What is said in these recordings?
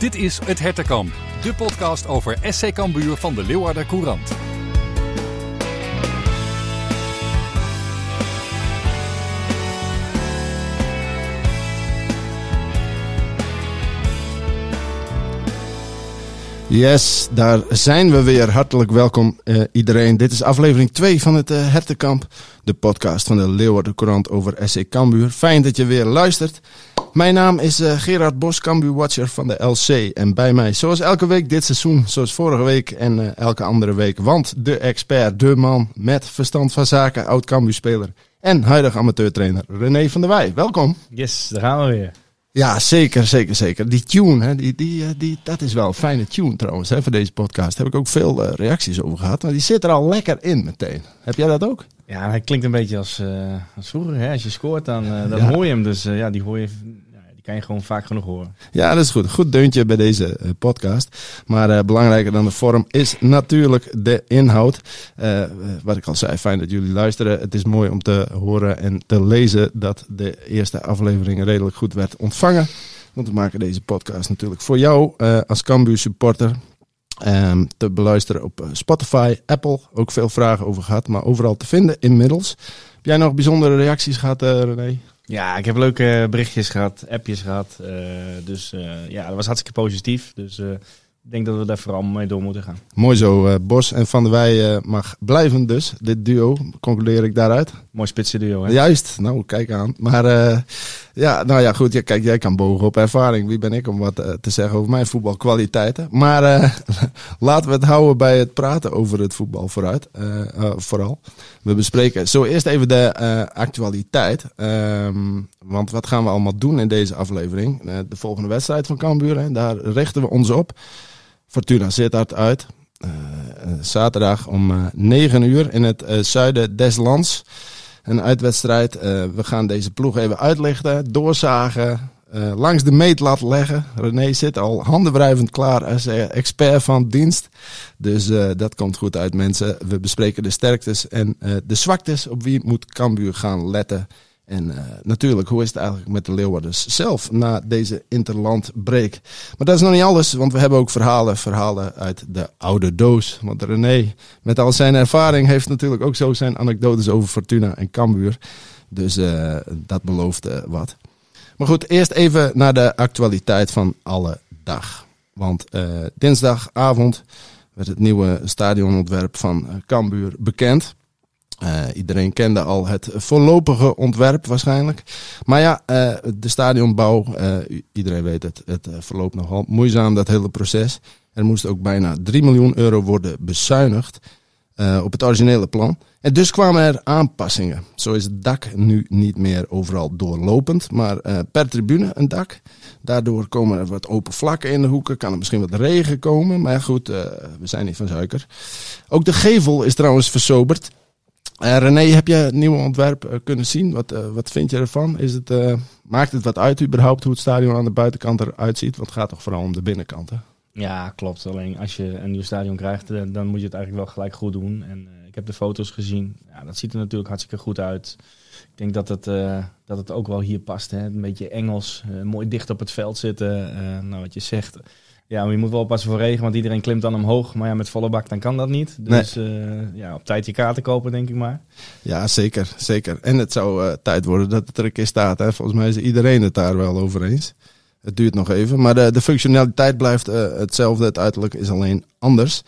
Dit is Het Hertenkamp, de podcast over SC Cambuur van de Leeuwarder Courant. Yes, daar zijn we weer. Hartelijk welkom uh, iedereen. Dit is aflevering 2 van het uh, Hertenkamp, de podcast van de Leeuwarden Courant over SC Cambuur. Fijn dat je weer luistert. Mijn naam is uh, Gerard Bos, Watcher van de LC. En bij mij, zoals elke week dit seizoen, zoals vorige week en elke andere week, want de expert, de man met verstand van zaken, oud Cambuur speler en huidig amateurtrainer René van der Wij. Welkom. Yes, daar gaan we weer. Ja, zeker, zeker, zeker. Die tune, hè, die, die, eh, die, dat is wel een fijne tune trouwens hè, voor deze podcast. Daar heb ik ook veel uh, reacties over gehad. Maar die zit er al lekker in meteen. Heb jij dat ook? Ja, hij klinkt een beetje als, uh, als vroeger. Hè? Als je scoort, dan, uh, dan ja. hoor je hem. Dus ja, die hoor je kan je gewoon vaak genoeg horen. Ja, dat is goed. Goed deuntje bij deze podcast. Maar belangrijker dan de vorm is natuurlijk de inhoud. Wat ik al zei, fijn dat jullie luisteren. Het is mooi om te horen en te lezen dat de eerste aflevering redelijk goed werd ontvangen. Want we maken deze podcast natuurlijk voor jou als Cambuur supporter. Um, te beluisteren op Spotify, Apple. Ook veel vragen over gehad, maar overal te vinden inmiddels. Heb jij nog bijzondere reacties gehad, René? Ja, ik heb leuke berichtjes gehad, appjes gehad. Uh, dus uh, ja, dat was hartstikke positief. Dus uh, ik denk dat we daar vooral mee door moeten gaan. Mooi zo. Bos en Van der Wij mag blijven dus. Dit duo, concludeer ik daaruit. Mooi spitse duo, hè? Juist. Nou, kijk aan. Maar ja, nou ja, goed. Ja, kijk, jij kan bogen op ervaring. Wie ben ik om wat te zeggen over mijn voetbalkwaliteiten? Maar laten we het houden bij het praten over het voetbal vooruit. vooral. We bespreken zo eerst even de actualiteit. Um, want wat gaan we allemaal doen in deze aflevering? de volgende wedstrijd van Cambuur, daar richten we ons op. Fortuna Sittard uit. Uh, zaterdag om uh, 9 uur in het zuiden des lands. Een uitwedstrijd. we gaan deze ploeg even uitlichten, doorzagen, langs de meetlat leggen. René zit al handenwrijvend klaar als expert van dienst. Dus dat komt goed uit mensen. We bespreken de sterktes en de zwaktes op wie moet Cambuur gaan letten en uh, natuurlijk, hoe is het eigenlijk met de Leeuwarders zelf na deze interlandbreak? Maar dat is nog niet alles, want we hebben ook verhalen, verhalen uit de oude doos. Want René, met al zijn ervaring, heeft natuurlijk ook zo zijn anekdotes over Fortuna en Cambuur. Dus uh, dat belooft uh, wat. Maar goed, eerst even naar de actualiteit van alle dag. Want dinsdagavond werd het nieuwe stadionontwerp van Cambuur bekend. Uh, iedereen kende al het voorlopige ontwerp waarschijnlijk. Maar ja, uh, de stadionbouw, uh, iedereen weet het, het verloopt nogal moeizaam dat hele proces. Er moest ook bijna 3 miljoen euro worden bezuinigd op het originele plan. En dus kwamen er aanpassingen. Zo is het dak nu niet meer overal doorlopend, maar per tribune een dak. Daardoor komen er wat open vlakken in de hoeken, kan er misschien wat regen komen. Maar goed, we zijn niet van suiker. Ook de gevel is trouwens versoberd. Uh, René, heb je het nieuwe ontwerp uh, kunnen zien? Wat, uh, wat vind je ervan? Is het, maakt het wat uit überhaupt hoe het stadion aan de buitenkant eruit ziet? Want het gaat toch vooral om de binnenkant, hè? Ja, klopt. Alleen als je een nieuw stadion krijgt, dan moet je het eigenlijk wel gelijk goed doen. En ik heb de foto's gezien. Ja, dat ziet er natuurlijk hartstikke goed uit. Ik denk dat het, dat het ook wel hier past. Hè? Een beetje Engels, mooi dicht op het veld zitten. nou, wat je zegt ja, maar je moet wel oppassen voor regen, want iedereen klimt dan omhoog. Maar ja, met volle bak dan kan dat niet. Dus nee. uh, ja, op tijd je kaarten kopen, denk ik maar. Ja, zeker, zeker. En het zou uh, tijd worden dat het er een keer staat. Hè. Volgens mij is iedereen het daar wel over eens. Het duurt nog even, maar de, de functionaliteit blijft uh, hetzelfde. Het uiterlijk is alleen anders.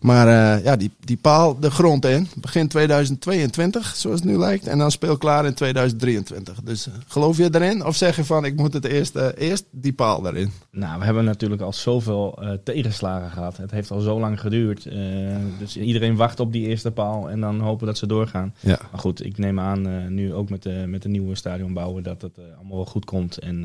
Maar uh, ja, die, die paal de grond in. Begin 2022, zoals het nu lijkt. En dan speel klaar in 2023. Dus uh, geloof je erin? Of zeg je van, ik moet het eerst, eerst die paal erin? Nou, we hebben natuurlijk al zoveel tegenslagen gehad. Het heeft al zo lang geduurd. dus iedereen wacht op die eerste paal en dan hopen dat ze doorgaan. Ja. Maar goed, ik neem aan, nu ook met de, met de nieuwe stadion bouwen, dat het allemaal wel goed komt. En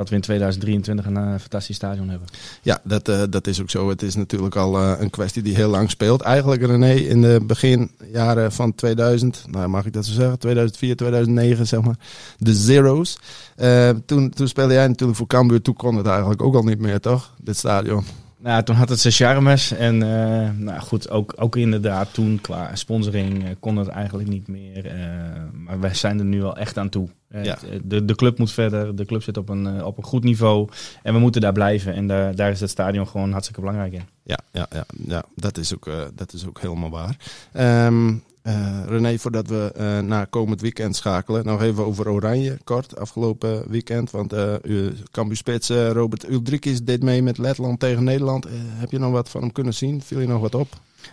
dat we in 2023 een uh, fantastisch stadion hebben. Ja, dat, uh, dat is ook zo. Het is natuurlijk al uh, een kwestie die heel lang speelt. Eigenlijk René, in de beginjaren van 2000, nou mag ik dat zo zeggen, 2004, 2009 zeg maar, de zeros. toen, toen speelde jij natuurlijk voor Cambuur, toen kon het eigenlijk ook al niet meer toch, dit stadion. Nou, toen had het zijn charmes. En uh, nou goed, ook, ook inderdaad toen qua sponsoring uh, kon het eigenlijk niet meer. Uh, maar wij zijn er nu al echt aan toe. Ja. De, de club moet verder. De club zit op een, op een goed niveau. En we moeten daar blijven. En daar, daar is het stadion gewoon hartstikke belangrijk in. Ja, ja, ja, ja dat, is ook, dat is ook helemaal waar. Um, René, voordat we uh, naar komend weekend schakelen, nog even over Oranje, kort, afgelopen weekend. Want uh, uw Spits Robert Uldrikis deed mee met Letland tegen Nederland. heb je nog wat van hem kunnen zien? Viel je nog wat op?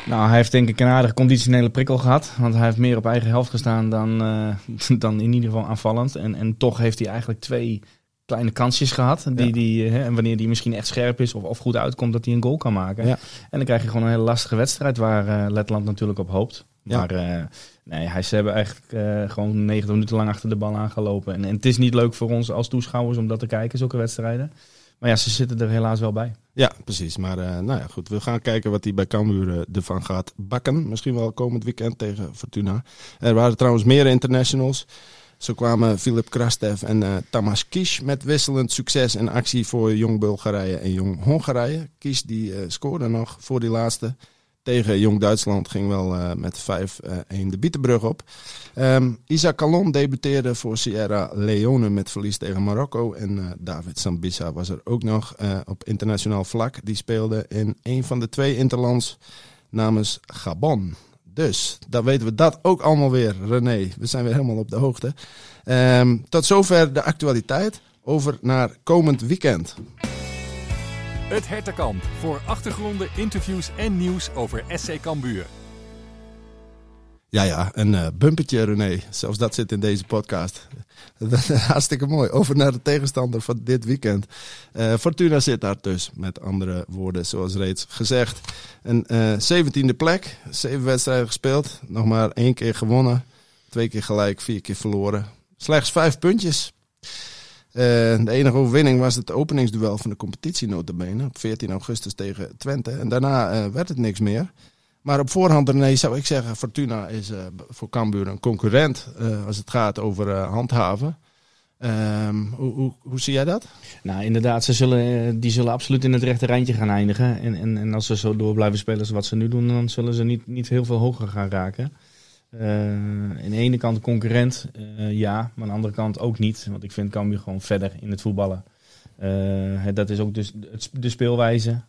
Nou, hij heeft denk ik een aardige conditionele prikkel gehad. Want hij heeft meer op eigen helft gestaan dan, dan in ieder geval aanvallend. En, en toch heeft hij eigenlijk twee kleine kansjes gehad. Die, die, hè, en wanneer die misschien echt scherp is of, of goed uitkomt, dat hij een goal kan maken. Ja. En dan krijg je gewoon een hele lastige wedstrijd waar Letland natuurlijk op hoopt. Maar uh, nee, hij, ze hebben eigenlijk uh, gewoon 90 minuten lang achter de bal aangelopen. En, en, het is niet leuk voor ons als toeschouwers om dat te kijken, zulke wedstrijden. Maar ja, ze zitten er helaas wel bij. Ja, precies. Maar uh, nou ja, goed. We gaan kijken wat hij bij Cambuur ervan gaat bakken. Misschien wel komend weekend tegen Fortuna. Er waren trouwens meer internationals. Zo kwamen Filip Krastev en uh, Tamas Kies met wisselend succes en actie voor Jong Bulgarije en Jong Hongarije. Kies die uh, scoorde nog voor die laatste tegen Jong Duitsland ging wel uh, met 5-1 de Bietenbrug op. Um, Isaac Calon debuteerde voor Sierra Leone met verlies tegen Marokko. En uh, David Sambissa was er ook nog op internationaal vlak. Die speelde in een van de twee interlands namens Gabon. Dus, dan weten we dat ook allemaal weer, René. We zijn weer helemaal op de hoogte. Um, tot zover de actualiteit. Over naar komend weekend. Het Hertenkamp voor achtergronden, interviews en nieuws over SC Cambuur. Ja, ja, een uh, bumpertje René. Zelfs dat zit in deze podcast. Hartstikke mooi. Over naar de tegenstander van dit weekend. Uh, Fortuna zit daar dus, met andere woorden, zoals reeds gezegd. Een uh, eh, 17e plek, zeven wedstrijden gespeeld, nog maar één keer gewonnen. Twee keer gelijk, vier keer verloren. Slechts vijf puntjes. Uh, de enige overwinning was het openingsduel van de competitie notabene op 14 augustus tegen Twente. En daarna uh, werd het niks meer. Maar op voorhand, René, zou ik zeggen, Fortuna is uh, voor Cambuur een concurrent als het gaat over handhaven. Um, hoe, hoe, zie jij dat? Nou, inderdaad, ze zullen, die zullen absoluut in het rechte rijtje gaan eindigen. En, en, en als ze zo door blijven spelen zoals wat ze nu doen, dan zullen ze niet, niet heel veel hoger gaan raken. Uh, aan de ene kant concurrent, uh, ja, maar aan de andere kant ook niet. Want ik vind Cambuur gewoon verder in het voetballen. Uh, dat is ook dus de speelwijze.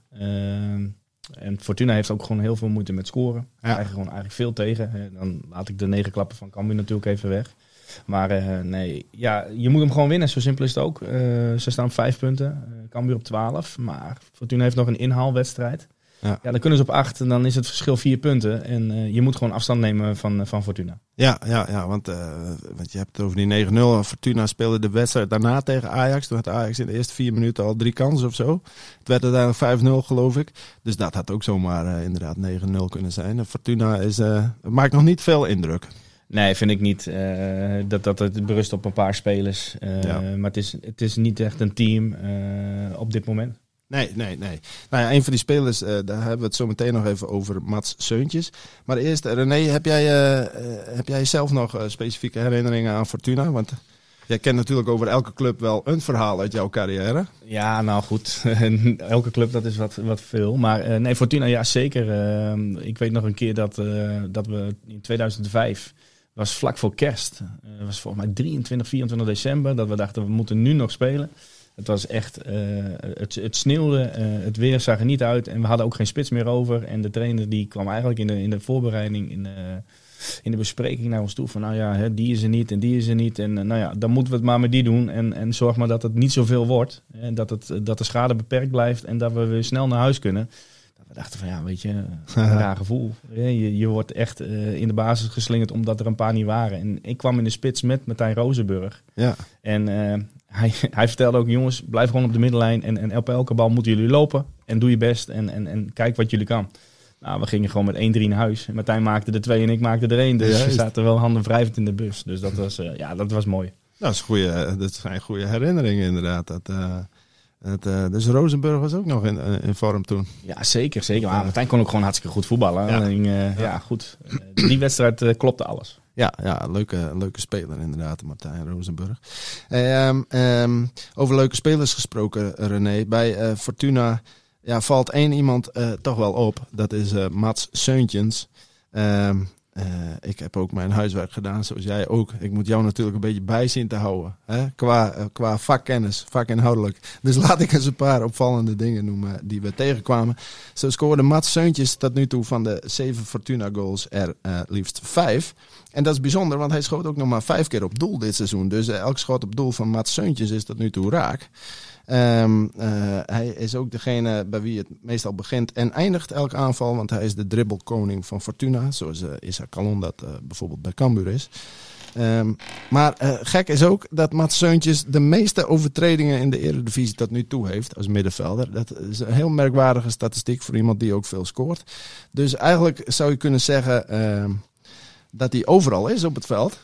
en Fortuna heeft ook gewoon heel veel moeite met scoren. Ja. krijgen gewoon eigenlijk veel tegen. Dan laat ik de negen klappen van Cambuur natuurlijk even weg. Maar nee, ja, je moet hem gewoon winnen. Zo simpel is het ook. ze staan vijf punten. Cambuur op twaalf. Maar Fortuna heeft nog een inhaalwedstrijd. Ja. ja, dan kunnen ze op acht en dan is het verschil vier punten. En uh, je moet gewoon afstand nemen van, van Fortuna. Ja, ja, ja want, uh, want je hebt het over die 9-0. Fortuna speelde de wedstrijd daarna tegen Ajax. Toen had Ajax in de eerste vier minuten al drie kansen of zo. Het werd uiteindelijk 5-0 geloof ik. Dus dat had ook zomaar uh, inderdaad 9-0 kunnen zijn. Fortuna is, maakt nog niet veel indruk. Nee, vind ik niet. Uh, dat, dat het berust op een paar spelers. Uh, ja. Maar het is, het is niet echt een team uh, op dit moment. Nee, nee, nee. Nou ja, een van die spelers, uh, daar hebben we het zo meteen nog even over, Mats Seuntjes. Maar eerst, René, heb jij, uh, heb jij zelf nog specifieke herinneringen aan Fortuna? Want jij kent natuurlijk over elke club wel een verhaal uit jouw carrière. Ja, nou goed. elke club, dat is wat, wat veel. Maar nee, Fortuna, ja zeker. Ik weet nog een keer dat, dat we in 2005 was vlak voor kerst. Het was volgens mij 23, 24 december. Dat we dachten, we moeten nu nog spelen. Het was echt, uh, het, het sneeuwde, uh, het weer zag er niet uit en we hadden ook geen spits meer over. En de trainer die kwam eigenlijk in de, in de voorbereiding, in de, in de bespreking naar ons toe van nou ja, hè, die is er niet en die is er niet. En uh, nou ja, dan moeten we het maar met die doen en, en zorg maar dat het niet zoveel wordt. En dat, het, dat de schade beperkt blijft en dat we weer snel naar huis kunnen. We dachten van ja, weet je, een raar gevoel. Je, je wordt echt in de basis geslingerd omdat er een paar niet waren. En ik kwam in de spits met Martijn Rozenburg. Ja. En hij, hij vertelde ook, jongens, blijf gewoon op de middenlijn. En, en op elke bal moeten jullie lopen. En doe je best. En, en, en kijk wat jullie kan. Nou, we gingen gewoon met 1-3 naar huis. Martijn maakte er twee en ik maakte er één. Dus we zaten wel handen wrijvend in de bus. Dus dat was, uh, ja, dat was mooi. Dat, is goede, dat zijn goede herinneringen inderdaad. Dat, uh, dat, uh, dus Rosenburg was ook nog in, in vorm toen. Ja, zeker. zeker. Maar Martijn kon ook gewoon hartstikke goed voetballen. Ja, en, ja. ja. goed. die wedstrijd klopte alles. Ja, ja leuke, leuke speler inderdaad, Martijn Rosenburg. Um, um, over leuke spelers gesproken, René. Bij uh, Fortuna ja, valt één iemand uh, toch wel op. Dat is uh, Mats Seuntjens. Ehm, uh, ik heb ook mijn huiswerk gedaan, zoals jij ook. Ik moet jou natuurlijk een beetje bij zien te houden. Hè? Qua, uh, qua vakkennis, vakinhoudelijk. Dus laat ik eens een paar opvallende dingen noemen die we tegenkwamen. Zo scoorde Mats Seuntjes tot nu toe van de zeven Fortuna goals er uh, liefst vijf. En dat is bijzonder, want hij schoot ook nog maar vijf keer op doel dit seizoen. Dus elk schot op doel van Mats Seuntjes is tot nu toe raak. Uh, hij is ook degene bij wie het meestal begint en eindigt elk aanval. Want hij is de dribbelkoning van Fortuna. Zoals uh, Issa Kalon dat uh, bijvoorbeeld bij Cambuur is. Um, maar gek is ook dat Mats Seuntjes de meeste overtredingen in de Eredivisie tot nu toe heeft als middenvelder. Dat is een heel merkwaardige statistiek voor iemand die ook veel scoort. Dus eigenlijk zou je kunnen zeggen ehm, dat hij overal is op het veld.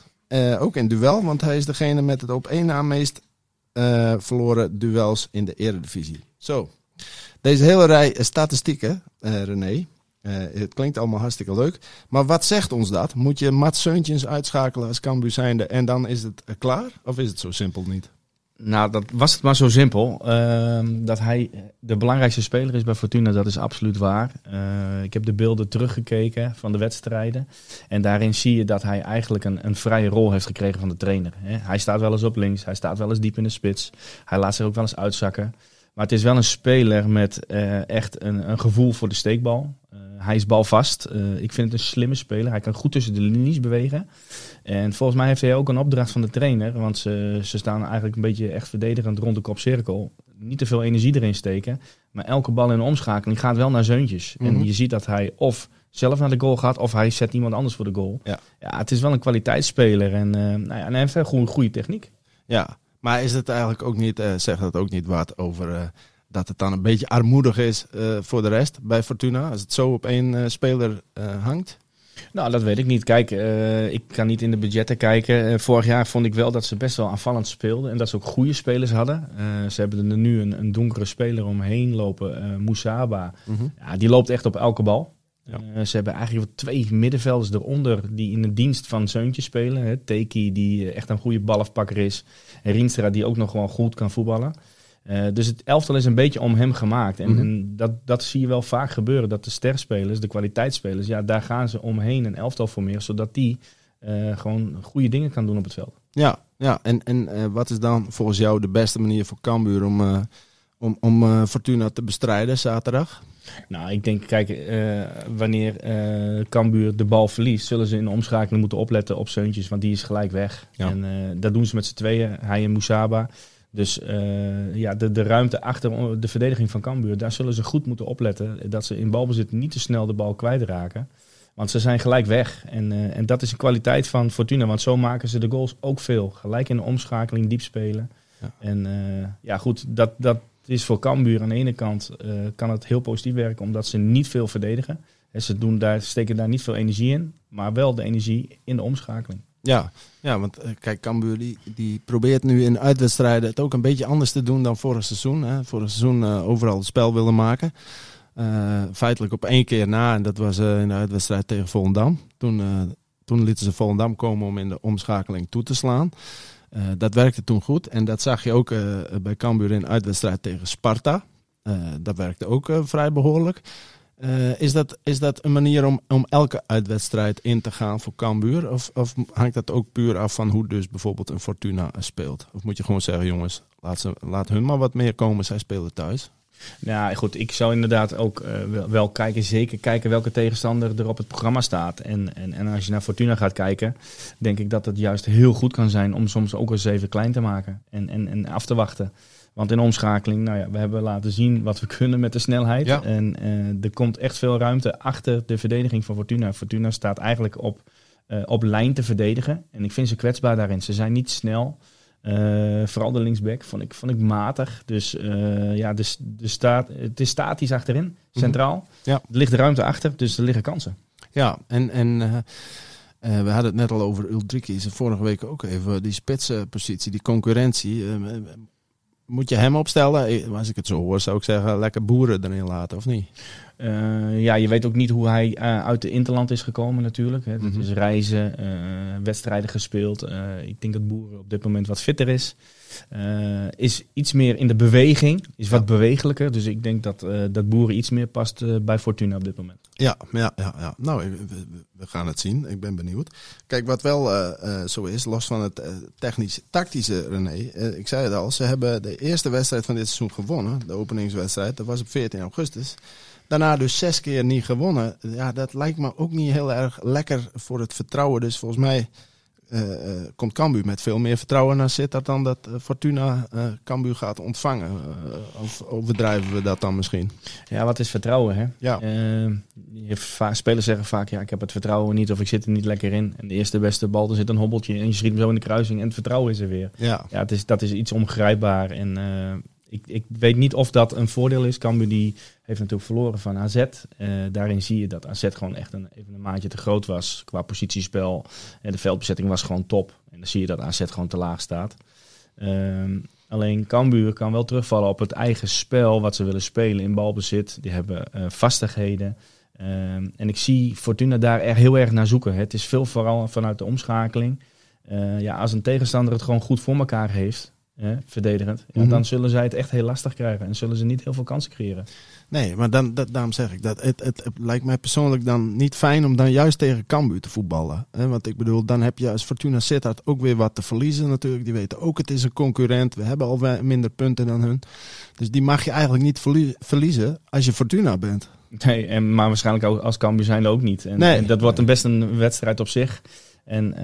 ook in duel, want hij is degene met het op één na meest verloren duels in de Eredivisie. Zo, deze hele rij statistieken, René. Uh, het klinkt allemaal hartstikke leuk. Maar wat zegt ons dat? Moet je Mats Seuntjens uitschakelen als Cambuur zijnde en dan is het klaar? Of is het zo simpel niet? Nou, dat was het maar zo simpel. Uh, dat hij de belangrijkste speler is bij Fortuna, dat is absoluut waar. Ik heb de beelden teruggekeken van de wedstrijden. En daarin zie je dat hij eigenlijk een, een vrije rol heeft gekregen van de trainer. Hè. Hij staat wel eens op links, hij staat wel eens diep in de spits. Hij laat zich ook wel eens uitzakken. Maar het is wel een speler met uh, echt een, een, gevoel voor de steekbal. Uh, hij is balvast. Uh, ik vind het een slimme speler. Hij kan goed tussen de linies bewegen. En volgens mij heeft hij ook een opdracht van de trainer. Want ze, ze staan eigenlijk een beetje echt verdedigend rond de kopcirkel. Niet te veel energie erin steken. Maar elke bal in de omschakeling gaat wel naar zeuntjes. Mm -hmm. En je ziet dat hij of zelf naar de goal gaat of hij zet iemand anders voor de goal. Ja, ja het is wel een kwaliteitsspeler. En, nou ja, en hij heeft een goede techniek. Ja, maar is het eigenlijk ook niet, uh, zegt dat ook niet wat over uh, dat het dan een beetje armoedig is uh, voor de rest bij Fortuna? Als het zo op één speler hangt? Nou, dat weet ik niet. Kijk, ik kan niet in de budgetten kijken. vorig jaar vond ik wel dat ze best wel aanvallend speelden. En dat ze ook goede spelers hadden. ze hebben er nu een, een donkere speler omheen lopen. Moesaba. Mm -hmm. ja, die loopt echt op elke bal. Ja. Uh, ze hebben eigenlijk twee middenvelders eronder die in de dienst van Zeuntje spelen. Hè. Teki, die echt een goede balafpakker is. En Rienstra, die ook nog gewoon goed kan voetballen. Uh, dus het elftal is een beetje om hem gemaakt. En, mm -hmm. en, dat, dat zie je wel vaak gebeuren. Dat de sterspelers, de kwaliteitsspelers, ja, daar gaan ze omheen een elftal formeren. Zodat die uh, gewoon goede dingen kan doen op het veld. Ja, ja. en, en wat is dan volgens jou de beste manier voor Cambuur om, om, om Fortuna te bestrijden zaterdag? Nou, ik denk, kijk, uh, wanneer uh, Cambuur de bal verliest, zullen ze in de omschakeling moeten opletten op Seuntjes, want die is gelijk weg. Ja. En uh, dat doen ze met z'n tweeën, hij en Moesaba. Dus ja, de, de ruimte achter de verdediging van Cambuur, daar zullen ze goed moeten opletten. Dat ze in balbezit niet te snel de bal kwijtraken. Want ze zijn gelijk weg. En, en dat is een kwaliteit van Fortuna, want zo maken ze de goals ook veel. Gelijk in de omschakeling, diep spelen. Ja. En ja, goed, dat, dat, het is voor Cambuur aan de ene kant uh, kan het heel positief werken omdat ze niet veel verdedigen. En ze doen daar, steken daar niet veel energie in, maar wel de energie in de omschakeling. Ja, ja want uh, kijk, Cambuur die, probeert nu in uitwedstrijden het ook een beetje anders te doen dan vorig seizoen. Hè. Vorig seizoen uh, overal het spel willen maken. feitelijk op één keer na, en dat was in de uitwedstrijd tegen Volendam. Toen, toen lieten ze Volendam komen om in de omschakeling toe te slaan. Uh, dat werkte toen goed. En dat zag je ook uh, bij Cambuur in uitwedstrijd tegen Sparta. Uh, dat werkte ook vrij behoorlijk. is, dat, is dat een manier om, om elke uitwedstrijd in te gaan voor Cambuur? Of, of hangt dat ook puur af van hoe dus bijvoorbeeld een Fortuna speelt? Of moet je gewoon zeggen, jongens, laat, ze, laat hun maar wat meer komen. Zij spelen thuis. Ja, goed. Ik zou inderdaad ook uh, wel, wel, kijken, zeker kijken welke tegenstander er op het programma staat. En, en, en als je naar Fortuna gaat kijken, denk ik dat het juist heel goed kan zijn om soms ook eens even klein te maken en, en, en af te wachten. Want in omschakeling, nou ja, we hebben laten zien wat we kunnen met de snelheid. Ja. En uh, er komt echt veel ruimte achter de verdediging van Fortuna. Fortuna staat eigenlijk op, uh, op lijn te verdedigen. En ik vind ze kwetsbaar daarin. Ze zijn niet snel. Uh, vooral de linksback vond ik, vond ik matig. Dus uh, ja, de, de staat, het is statisch achterin, centraal. Mm -hmm. ja. Er ligt ruimte achter, dus er liggen kansen. Ja, en, en uh, we hadden het net al over Ulrike. Vorige week ook even die spitsenpositie, die concurrentie. moet je hem opstellen? Eh, Als ik het zo hoor, zou ik zeggen, lekker boeren erin laten, of niet? Eh, ja, je weet ook niet hoe hij eh, uit de interland is gekomen natuurlijk. Hè. Het Mhm. is reizen, eh, wedstrijden gespeeld. Ik denk dat Boeren op dit moment wat fitter is. Is iets meer in de beweging, is wat bewegelijker. Dus ik denk dat, dat Boeren iets meer past bij Fortuna op dit moment. Ja, ja, ja, ja. nou, we, gaan het zien. Ik ben benieuwd. Kijk, wat wel zo is, los van het technisch-tactische, René. ik zei het al, ze hebben de eerste wedstrijd van dit seizoen gewonnen. De openingswedstrijd, dat was op 14 augustus. Daarna dus zes keer niet gewonnen. Ja, dat lijkt me ook niet heel erg lekker voor het vertrouwen. Dus volgens mij eh, eh, komt Cambuur met veel meer vertrouwen naar Sittard dan dat eh, Fortuna eh Cambuur gaat ontvangen. Of overdrijven we dat dan misschien? Ja, wat is vertrouwen hè? Ja. Spelers zeggen vaak, ja, ik heb het vertrouwen niet of ik zit er niet lekker in. En de eerste beste bal, er zit een hobbeltje en je schiet hem zo in de kruising en het vertrouwen is er weer. Ja, Ja, het is, dat is iets ongrijpbaar. En ik, ik weet niet of dat een voordeel is. Cambuur die heeft natuurlijk verloren van AZ. Eh, daarin zie je dat AZ gewoon echt een, even een maatje te groot was qua positiespel. En de veldbezetting was gewoon top. En dan zie je dat AZ gewoon te laag staat. Ehm, alleen Cambuur kan wel terugvallen op het eigen spel wat ze willen spelen in balbezit. Die hebben eh, vastigheden. Ehm, en ik zie Fortuna daar er heel erg naar zoeken. Het is veel vooral vanuit de omschakeling. Eh, ja, als een tegenstander het gewoon goed voor elkaar heeft, hè, verdedigend, ja, Mhm. dan zullen zij het echt heel lastig krijgen. En zullen ze niet heel veel kansen creëren. Nee, maar dan, dat, daarom zeg ik dat. Het, het, het lijkt mij persoonlijk dan niet fijn om dan juist tegen Cambuur te voetballen. Hè? Want ik bedoel, dan heb je als Fortuna Sittard ook weer wat te verliezen natuurlijk. Die weten ook, het is een concurrent. We hebben al minder punten dan hun. Dus die mag je eigenlijk niet verlie- verliezen als je Fortuna bent. Nee, en, maar waarschijnlijk ook als Cambuur zijn ook niet. En, Nee. en dat wordt een best een wedstrijd op zich. En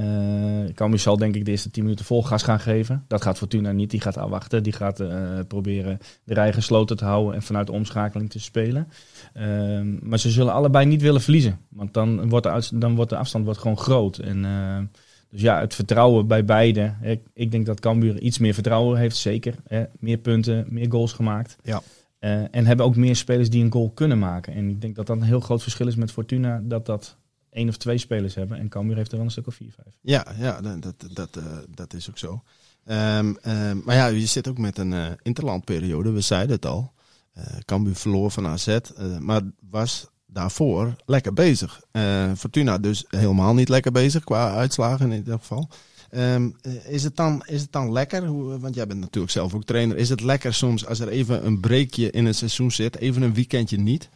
Cambuur zal denk ik de eerste 10 minuten vol gas gaan geven. Dat gaat Fortuna niet. Die gaat afwachten. Die gaat eh, proberen de rij gesloten te houden en vanuit de omschakeling te spelen. Ehm, maar ze zullen allebei niet willen verliezen. Want dan wordt de, dan wordt de afstand wordt gewoon groot. En, eh, dus ja, het vertrouwen bij beide. Ik, ik denk dat Cambuur iets meer vertrouwen heeft, zeker. Hè. Meer punten, meer goals gemaakt. Ja. En hebben ook meer spelers die een goal kunnen maken. En ik denk dat dat een heel groot verschil is met Fortuna. Dat dat één of twee spelers hebben. En Cambuur heeft er wel een stuk of vier, vijf. Ja, ja dat, dat, dat, eh, dat is ook zo. Ehm, ehm, maar ja, je zit ook met een eh, interlandperiode. We zeiden het al. Eh Cambuur verloor van AZ. maar was daarvoor lekker bezig. Fortuna dus helemaal niet lekker bezig qua uitslagen in ieder geval. Ehm, eh, is, het dan, is het dan lekker, want jij bent natuurlijk zelf ook trainer, is het lekker soms als er even een breekje in het seizoen zit, even een weekendje niet?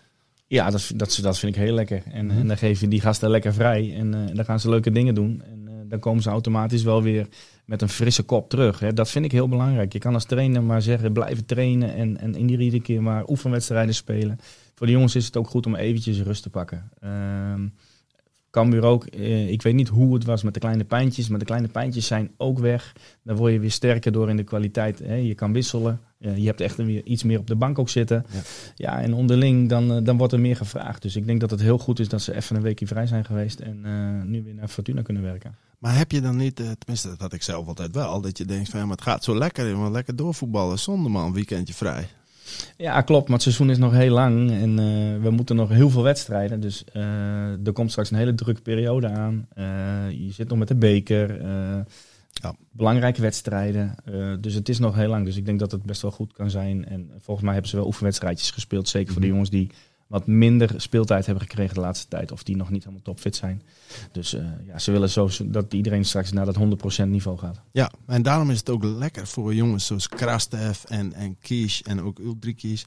Ja, dat, dat, dat vind ik heel lekker. En, Mhm. en dan geef je die gasten lekker vrij. En eh, dan gaan ze leuke dingen doen. En eh, dan komen ze automatisch wel weer met een frisse kop terug. Hè. Dat vind ik heel belangrijk. Je kan als trainer maar zeggen, blijven trainen. En, en in iedere keer maar oefenwedstrijden spelen. Voor de jongens is het ook goed om eventjes rust te pakken. Ehm Cambuur ook. eh, ik weet niet hoe het was met de kleine pijntjes. Maar de kleine pijntjes zijn ook weg. Dan word je weer sterker door in de kwaliteit. Hè. Je kan wisselen. Eh, je hebt echt weer iets meer op de bank ook zitten. Ja. Ja, en onderling dan, eh, dan wordt er meer gevraagd. Dus ik denk dat het heel goed is dat ze even een weekje vrij zijn geweest. En eh, nu weer naar Fortuna kunnen werken. Maar heb je dan niet, tenminste dat had ik zelf altijd wel, dat je denkt van ja, maar het gaat zo lekker, jongen, lekker doorvoetballen zonder een weekendje vrij. Ja, klopt. Maar het seizoen is nog heel lang. En eh, we moeten nog heel veel wedstrijden. Dus eh, er komt straks een hele drukke periode aan. Eh, je zit nog met de beker. Ja. Belangrijke wedstrijden. Dus het is nog heel lang. Dus ik denk dat het best wel goed kan zijn. En volgens mij hebben ze wel oefenwedstrijdjes gespeeld. Zeker voor de Mhm. jongens die wat minder speeltijd hebben gekregen de laatste tijd. Of die nog niet helemaal topfit zijn. Dus eh, ja, ze willen zo dat iedereen straks naar dat 100% niveau gaat. Ja, en daarom is het ook lekker voor jongens zoals Krastev en, en Kies en ook Ulrikis.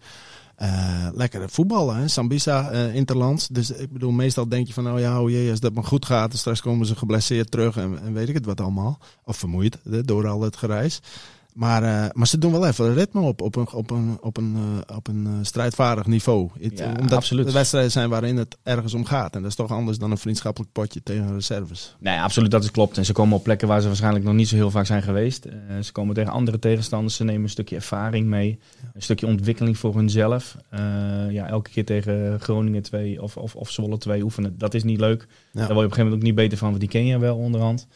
eh lekker voetballen, hè? Sambisa, eh, Interlands. Dus ik bedoel, meestal denk je van, nou ja, oh jee, als dat maar goed gaat, dan straks komen ze geblesseerd terug en, en weet ik het wat allemaal. Of vermoeid door al het gereis. Maar, eh, maar ze doen wel even ritme op, op een, op een, op een, eh, op een eh, strijdvaardig niveau. Het- Ja, omdat absoluut. het wedstrijden zijn waarin het ergens om gaat. En dat is toch anders dan een vriendschappelijk potje tegen reserves. Nee, absoluut, dat is klopt. En ze komen op plekken waar ze waarschijnlijk nog niet zo heel vaak zijn geweest. Ze komen tegen andere tegenstanders, ze nemen een stukje ervaring mee. Een stukje ontwikkeling voor hunzelf. Ja, elke keer tegen Groningen 2 of, of, of Zwolle 2 oefenen, dat is niet leuk. Daar word je op een gegeven moment ook niet beter van, want die ken je wel onderhand.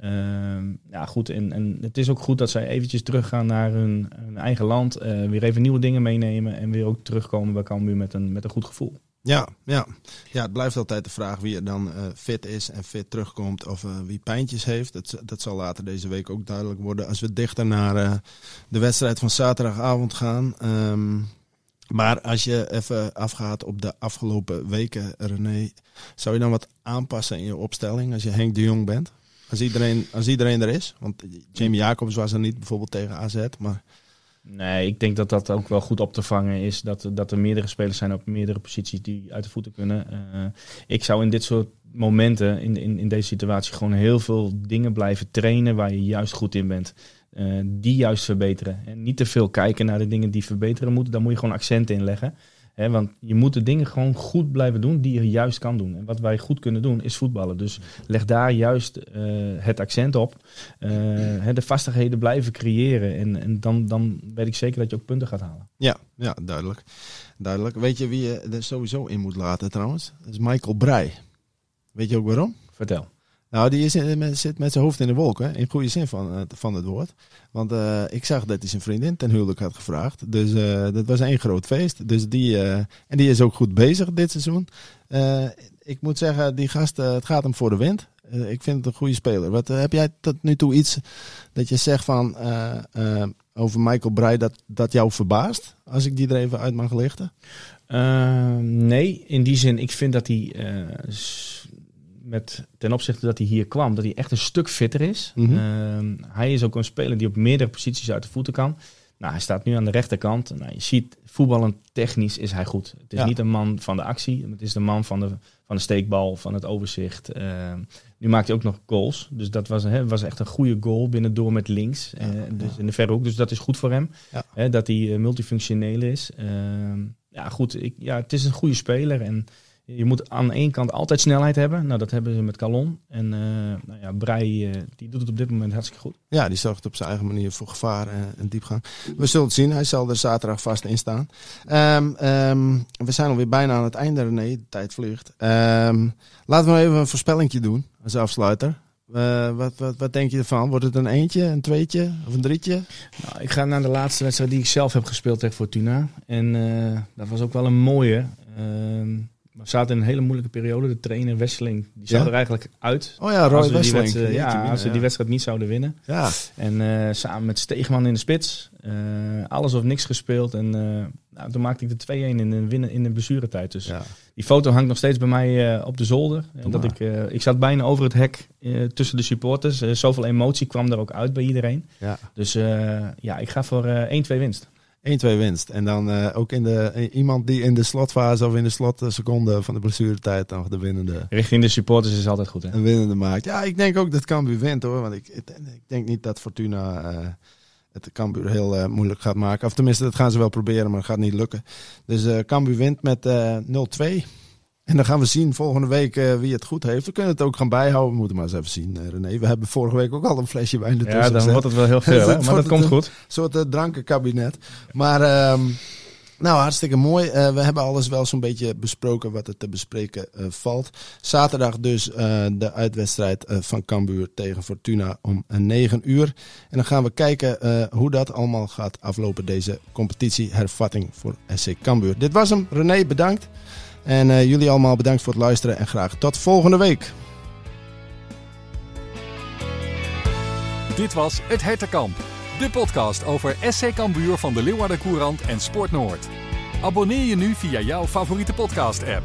Ehm, ja, goed. En, en het is ook goed dat zij eventjes teruggaan naar hun, eigen land. eh, weer even nieuwe dingen meenemen. En weer ook terugkomen bij Cambuur met een, met een goed gevoel. Ja, ja. ja, het blijft altijd de vraag wie er dan eh, fit is en fit terugkomt of uh, wie pijntjes heeft. Dat, dat zal later deze week ook duidelijk worden als we dichter naar de wedstrijd van zaterdagavond gaan. Um, maar als je even afgaat op de afgelopen weken, René, zou je dan wat aanpassen in je opstelling als je Henk de Jong bent? Als iedereen, als iedereen er is? Want Jamie Jacobs was er niet bijvoorbeeld tegen AZ, maar... Nee, ik denk dat dat ook wel goed op te vangen is. Dat, dat er meerdere spelers zijn op meerdere posities die uit de voeten kunnen. Uh, ik zou in dit soort momenten, in, in, in deze situatie, gewoon heel veel dingen blijven trainen waar je juist goed in bent. Uh, die juist verbeteren. En niet te veel kijken naar de dingen die verbeteren moeten. Daar moet je gewoon accenten in leggen. He, want je moet de dingen gewoon goed blijven doen die je juist kan doen. En wat wij goed kunnen doen is voetballen. Dus leg daar juist uh, het accent op. Uh, de vastigheden blijven creëren. En, en dan, dan weet ik zeker dat je ook punten gaat halen. Ja, ja duidelijk. duidelijk. Weet je wie je er sowieso in moet laten trouwens? Dat is Michael Breij. Weet je ook waarom? Vertel. Nou, die is in, zit met zijn hoofd in de wolken, in goede zin van, van het woord. Want uh, ik zag dat hij zijn vriendin ten huwelijk had gevraagd. Dus dat was één groot feest. Dus die, en die is ook goed bezig dit seizoen. ik moet zeggen, die gast, het gaat hem voor de wind. ik vind het een goede speler. Wat, heb jij tot nu toe iets dat je zegt van, over Michael Breij dat, dat jou verbaast? Als ik die er even uit mag lichten. nee, in die zin, ik vind dat hij met, ten opzichte dat hij hier kwam, dat hij echt een stuk fitter is. Mm -hmm. uh, hij is ook een speler die op meerdere posities uit de voeten kan. Nou, hij staat nu aan de rechterkant. Nou, je ziet, voetballend technisch is hij goed. Het is ja. niet een man van de actie. Het is de man van de, van de steekbal, van het overzicht. Uh, nu maakt hij ook nog goals. Dus dat was, hè, was echt een goede goal binnendoor met links. Ja, uh, dus in de verre hoek. Dus dat is goed voor hem. Hè, dat hij multifunctioneel is. Ehm, ja, goed. Ik, ja, het is een goede speler. En je moet aan de ene kant altijd snelheid hebben. Nou, dat hebben ze met Calon. En uh, nou ja, Brei uh, die doet het op dit moment hartstikke goed. Ja, die zorgt op zijn eigen manier voor gevaar uh, en diepgang. We zullen het zien. Hij zal er zaterdag vast in staan. Um, um, we zijn alweer bijna aan het einde, René. De tijd vliegt. Um, laten we even een voorspellingje doen als afsluiter. Uh, wat, wat, wat denk je ervan? Wordt het een eentje, een tweetje of een drietje? Nou, ik ga naar de laatste wedstrijd die ik zelf heb gespeeld tegen Fortuna. En dat was ook wel een mooie. We zaten in een hele moeilijke periode. De trainer Wesseling die Ja? er eigenlijk uit. Oh ja, Roy Wesseling. wedstrijd, Jeetje ja, als ja. die wedstrijd niet zouden winnen. Ja, En eh, samen met Steegman in de spits. eh, alles of niks gespeeld. En eh, nou, toen maakte ik de 2-1 in de, winnen, in de blessuretijd. Dus die foto hangt nog steeds bij mij eh, op de zolder. Dat ik, eh, ik zat bijna over het hek eh, tussen de supporters. Eh, zoveel emotie kwam er ook uit bij iedereen. ja. Dus eh, ja, ik ga voor eh 1-2 winst. 1-2 winst. En dan eh, ook in de, eh, iemand die in de slotfase of in de slotseconde van de blessuretijd nog de winnende, Richting de supporters is altijd goed. Hè? een winnende maakt. Ja, ik denk ook dat Cambuur wint hoor. Want ik, ik, ik denk niet dat Fortuna eh, het Cambuur heel moeilijk gaat maken. Of tenminste, dat gaan ze wel proberen, maar het gaat niet lukken. Dus Cambuur wint met eh 0-2. En dan gaan we zien volgende week eh, wie het goed heeft. We kunnen het ook gaan bijhouden. We moeten maar eens even zien, eh, René. We hebben vorige week ook al een flesje wijn ertussen Ja, dan gezet. wordt het wel heel veel. Maar dat komt het, goed. Een soort eh, drankenkabinet. Maar ehm, nou, hartstikke mooi. Eh, we hebben alles wel zo'n beetje besproken wat er te bespreken eh, valt. Zaterdag dus eh, de uitwedstrijd eh, van Cambuur tegen Fortuna om eh, 9 uur. En dan gaan we kijken eh, hoe dat allemaal gaat aflopen, deze competitiehervatting voor SC Cambuur. Dit was hem. René, bedankt. En eh, jullie allemaal bedankt voor het luisteren en graag tot volgende week. Dit was Het Hertenkamp, de podcast over SC Cambuur van de Leeuwarden Courant en Sport Noord. Abonneer je nu via jouw favoriete podcast-app.